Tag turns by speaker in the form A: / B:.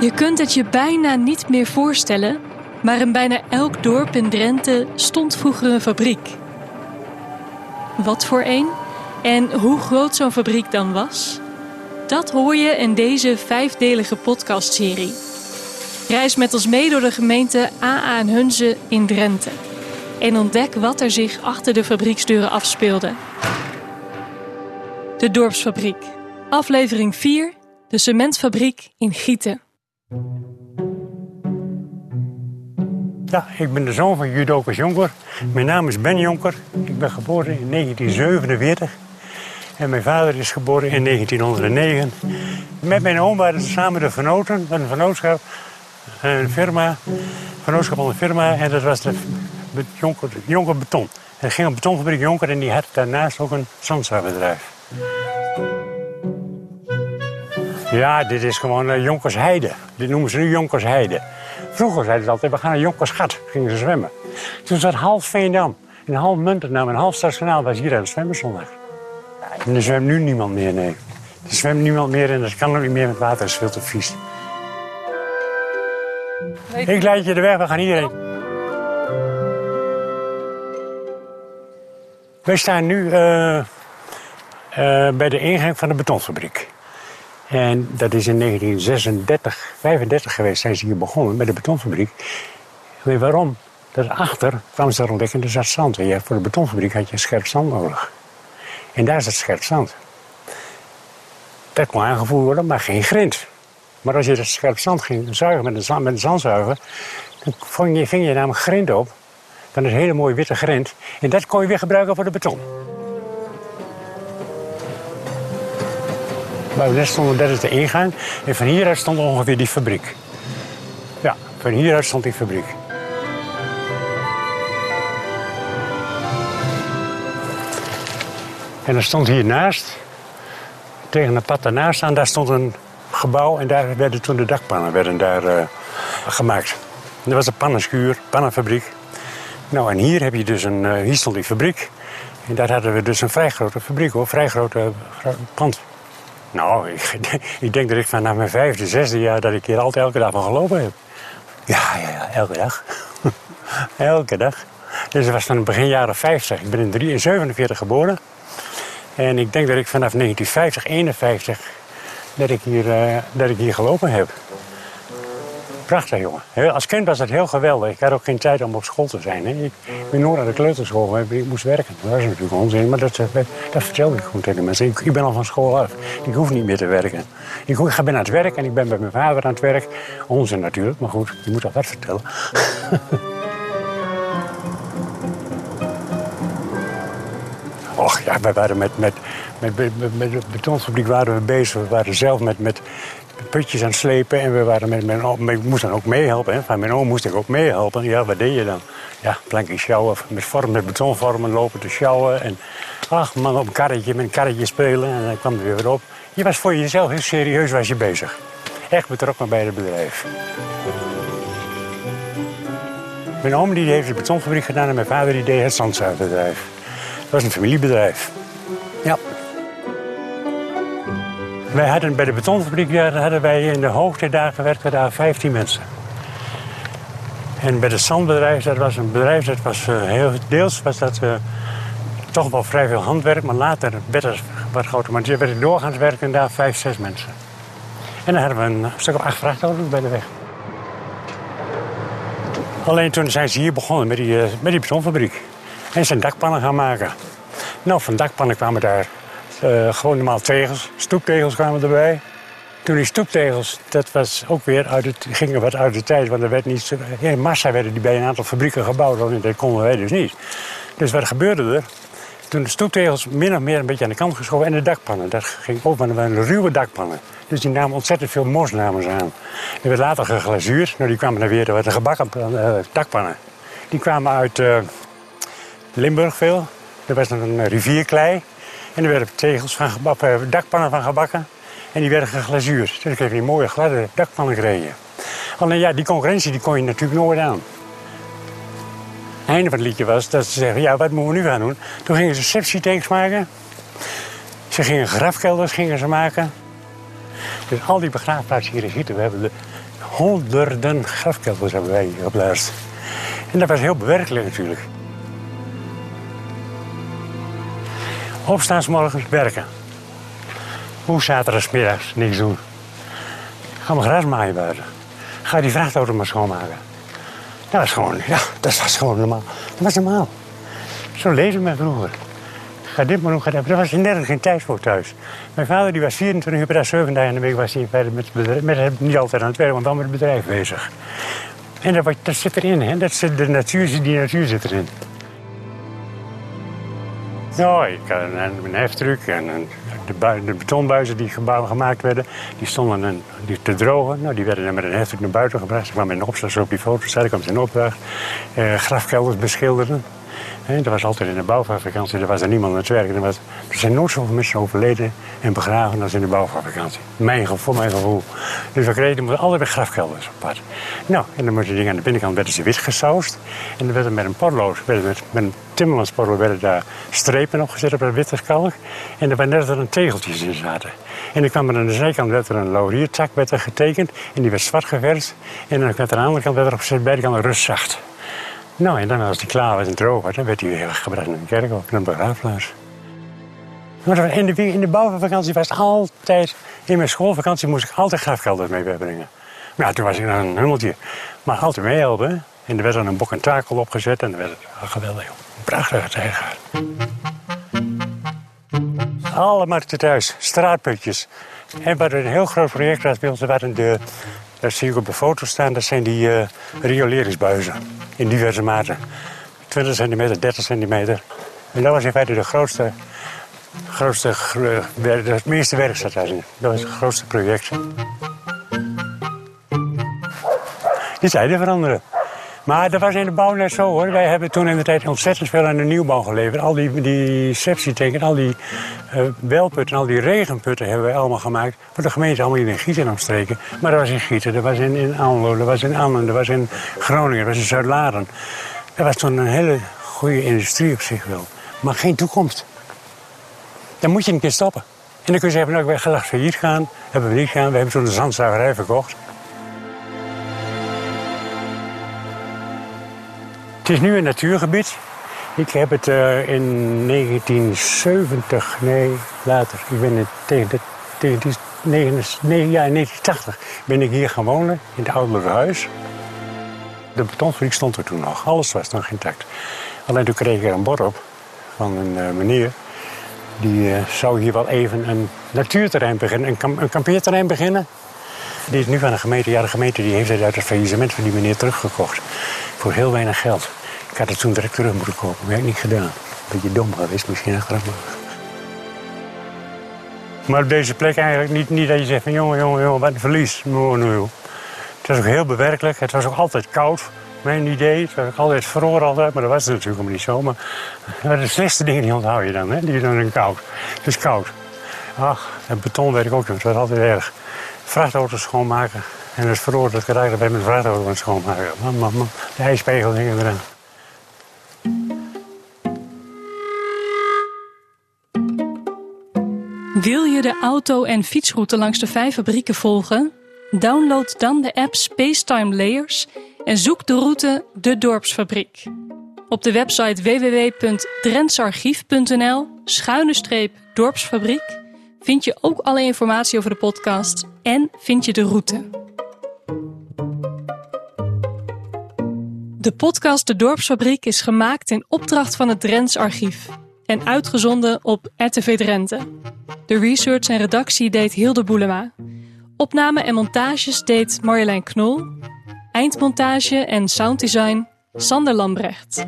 A: Je kunt het je bijna niet meer voorstellen, maar in bijna elk dorp in Drenthe stond vroeger een fabriek. Wat voor een en hoe groot zo'n fabriek dan was, dat hoor je in deze vijfdelige podcastserie. Reis met ons mee door de gemeente AA en Hunze in Drenthe en ontdek wat er zich achter de fabrieksdeuren afspeelde. De Dorpsfabriek, aflevering 4, de cementfabriek in Gieten.
B: Ja, ik ben de zoon van Judocus Jonker. Mijn naam is Ben Jonker. Ik ben geboren in 1947. En mijn vader is geboren in 1909. Met mijn oom waren ze samen de een vernootschap. Een firma, vernootschap van een firma. En dat was de Jonker, Beton. Er ging een betonfabriek Jonker en die had daarnaast ook een zandzaarbedrijf. Ja, dit is gewoon uh, Jonkersheide. Dit noemen ze nu Jonkersheide. Vroeger zeiden ze altijd, we gaan naar Jonkersgat. Gingen ze zwemmen. Toen zat half Veendam, en half Muntendam en half Stadskanaal was hier aan het zwemmen zondag. En er zwemt nu niemand meer, nee. Er zwemt niemand meer en dat kan ook niet meer met water, dat is veel te vies. Ik leid je de weg, we gaan hierheen. Wij staan nu uh, uh, bij de ingang van de betonfabriek. En dat is in 1936, 35 geweest, zijn ze hier begonnen met de betonfabriek. Weet waarom? Daarachter kwamen ze er ontdekken, er zat zand. En voor de betonfabriek had je scherp zand nodig. En daar zat scherp zand. Dat kon aangevoerd worden, maar geen grind. Maar als je dat scherp zand ging zuigen met een, zand, met zandzuiger, dan ving je, ving je namelijk grind op. Dan is een hele mooie witte grind. En dat kon je weer gebruiken voor de beton. We stonden, dat is de ingang. En van hieruit stond ongeveer die fabriek. Ja, van hieruit stond die fabriek. En er stond hiernaast, tegen een pad daarnaast aan, daar stond een gebouw. En daar werden toen de dakpannen werden daar, uh, gemaakt. dat was een pannenschuur, pannenfabriek. Nou, en hier heb je dus een, uh, hier stond die fabriek. En daar hadden we dus een vrij grote fabriek hoor, vrij grote pand. Nou, ik, ik, denk dat ik vanaf mijn vijfde, zesde jaar dat ik hier altijd elke dag van gelopen heb. Ja, ja, ja, elke dag. elke dag. Dus dat was dan begin jaren 50. Ik ben in 1947 geboren. En ik denk dat ik vanaf 1950, 51 dat ik hier, uh, dat ik hier gelopen heb. Prachtig, jongen. Als kind was het heel geweldig. Ik had ook geen tijd om op school te zijn. Hè. Ik ben nooit naar de kleuterschool, ik moest werken. Dat was natuurlijk onzin, maar dat, dat ik gewoon tegen mensen. Ik, ben al van school af. Ik hoef niet meer te werken. Ik, ik ben aan het werk en ik ben bij mijn vader aan het werk. Onzin natuurlijk, maar goed, je moet al wat vertellen. Och ja, wij waren met, met, met, met, de betonfabriek waren we bezig. We waren zelf met, met putjes aan het slepen. En we waren met mijn oom, ik moest dan ook meehelpen. Van mijn oom moest ik ook meehelpen. Ja, wat deed je dan? Ja, plankjes sjouwen, met, vorm, met betonvormen lopen te sjouwen. En ach man, op een karretje, met een karretje spelen. En dan kwam er weer op. Je was voor jezelf heel serieus was je bezig. Echt betrokken bij het bedrijf. Mijn oom die heeft de betonfabriek gedaan en mijn vader die deed het zandzuiverbedrijf. Dat was een familiebedrijf. Hadden bij de betonfabriek hadden wij in de hoogtedagen werkten daar 15 mensen. En bij het zandbedrijf, dat was een bedrijf, dat was uh, heel deels was dat uh, toch wel vrij veel handwerk, maar later werd het wat. Maar er werden doorgaans werken daar vijf, zes mensen. En dan hadden we een stuk of acht vrachtauto's bij de weg. Alleen toen zijn ze hier begonnen met die, uh, met die betonfabriek. En zijn dakpannen gaan maken. Nou, van dakpannen kwamen daar uh, gewoon normaal tegels. Stoeptegels kwamen erbij. Toen die stoeptegels, dat was ook weer uit het, gingen wat uit de tijd. Want er werd niet, in massa werden die bij een aantal fabrieken gebouwd. En dat konden wij dus niet. Dus wat gebeurde er? Toen de stoeptegels min of meer een beetje aan de kant geschoven. En de dakpannen, dat ging ook, maar ruwe dakpannen. Dus die namen ontzettend veel mos namen aan. Die werd later geglazuurd. Nou, die kwamen dan weer de gebakken uh, dakpannen. Die kwamen uit uh, Limburg veel. Er was een rivierklei. En er werden tegels van gebakken, dakpannen van gebakken. En die werden geglazuurd. Dus heb die mooie gladde dakpannen gekregen. Alleen ja, die concurrentie die kon je natuurlijk nooit aan. Het einde van het liedje was dat ze zeggen, ja, wat moeten we nu gaan doen? Toen gingen ze sepsietanks maken. Ze gingen grafkelders gingen ze maken. Dus al die begraafplaatsen hier in Gieten, we hebben de Honderden grafkelders hebben wij geplaatst. En dat was heel bewerkelijk natuurlijk. Opstaansmorgens werken. Hoe zaterdagsmiddags niks doen. Ga maar gras maaien buiten. Ga die vrachtauto maar schoonmaken. Dat was gewoon, ja, dat was gewoon normaal. Dat was normaal. Zo lezen we vroeger. Ga dit maar doen, ga dat. Daar was nergens geen tijd voor thuis. Mijn vader die was 24 uur per dag, 7 dagen in de week was hij verder met het bedrijf. Met, niet altijd aan het werk, want wel met het bedrijf bezig. En dat, dat zit erin, hè? Dat zit, de natuur, die natuur zit erin. Ja, ik had een, een heftruck en een, de, bui- de betonbuizen die gebouw, gemaakt werden, die stonden een, die te drogen. Nou, die werden dan met een heftruck naar buiten gebracht. Ze kwamen in opslag, op die foto staat, ik kwam ze in opdracht. Eh, grafkelders beschilderen. Dat was altijd in de bouwvakantie, er was er niemand aan het werken. Er, was, er zijn nooit zoveel mensen overleden en begraven als in de bouwvakantie. Mijn, voor mijn gevoel. Dus we kregen altijd bij grafkelders apart. Nou, en dan moesten die dingen aan de binnenkant werden ze wit gesausd. En dan werden met een werden met, een timmermanspotlood werden daar strepen op gezet op dat witte kalk. En er waren net dat er tegeltjes in zaten. En dan kwam er aan de zijkant werd er een lauriertak werd er getekend. En die werd zwart geverfd. En dan werd er aan de andere kant werd er op beide kanten rustzacht. Nou, en dan als die klaar was en droog was, dan werd hij weer gebracht naar de kerk of naar een begraafplaats. Maar dat in de, in de bouwvakantie was altijd, in mijn schoolvakantie moest ik altijd grafkelders mee wegbrengen. Nou, toen was ik een hummeltje, maar altijd meehelpen. En er werd dan een bok en takel opgezet en dan werd het geweldig. joh. Prachtige tijd gehad. Alle markten thuis, straatputjes. En wat een heel groot project was bij ons, dat waren de, dat zie ik op de foto staan, dat zijn die eh, rioleringsbuizen in diverse maten. 20 centimeter, 30 centimeter. En dat was in feite de grootste, grootste het meeste werk zat daarin. Dat was het grootste project. Die tijden veranderen. Maar dat was in de bouw net zo hoor. Wij hebben toen in de tijd ontzettend veel aan de nieuwbouw geleverd. Al die, die al die eh welputten, al die regenputten hebben wij allemaal gemaakt. Voor de gemeente allemaal in Gieten en omstreken. Maar dat was in Gieten, dat was in, in Almelo, dat was in Annen, dat was in Groningen, dat was in Zuid-Laren. Dat was toen een hele goede industrie op zich wel. Maar geen toekomst. Dan moet je een keer stoppen. En dan kun je zeggen, nou, wij gaan failliet gaan. Hebben we niet gedaan. We hebben toen de zandzuigerij verkocht. Is nu een natuurgebied. Ik heb het eh, in 1970, nee, later. Ik ben in, tegen, de, tegen nee, in 1980 ben ik hier gaan wonen, in het ouderlijke huis. De betonfabriek stond er toen nog. Alles was nog intact. Alleen toen kreeg ik er een bord op van een eh, meneer. Die eh, zou hier wel even een natuurterrein beginnen, een, een kampeerterrein beginnen. Die is nu van de gemeente. Ja, de gemeente die heeft het uit het faillissement van die meneer teruggekocht. Voor heel weinig geld. Ik had het toen direct terug moeten kopen, maar heb ik niet gedaan. Beetje dom geweest, misschien achteraf. maar- Maar op deze plek eigenlijk niet, niet dat je zegt van jongen, jongen, jongen, wat een verlies. No, no, joh. Het was ook heel bewerkelijk. Het was ook altijd koud. Mijn idee. Het was ook altijd vroor altijd, maar dat was het natuurlijk helemaal niet zo. Maar, de slechtste dingen die onthoud je dan, hè? Die dan in koud. Het is koud. Ach, het beton werk ook, het was altijd erg. Vrachtauto's schoonmaken. En het verroor dat dat we met vrachtauto's aan het schoonmaken. Man, man, man. De ijspegel hingen eraan.
A: Wil je de auto- en fietsroute langs de vijf fabrieken volgen? Download dan de app Spacetime Layers en zoek de route De Dorpsfabriek. Op de website www.drentsarchief.nl schuine streep dorpsfabriek vind je ook alle informatie over de podcast en vind je de route. De podcast De Dorpsfabriek is gemaakt in opdracht van het Drents Archief en uitgezonden op RTV Drenthe. De research en redactie deed Hilde Boelema. Opname en montages deed Marjolein Knol. Eindmontage en sounddesign Sander Lambrecht.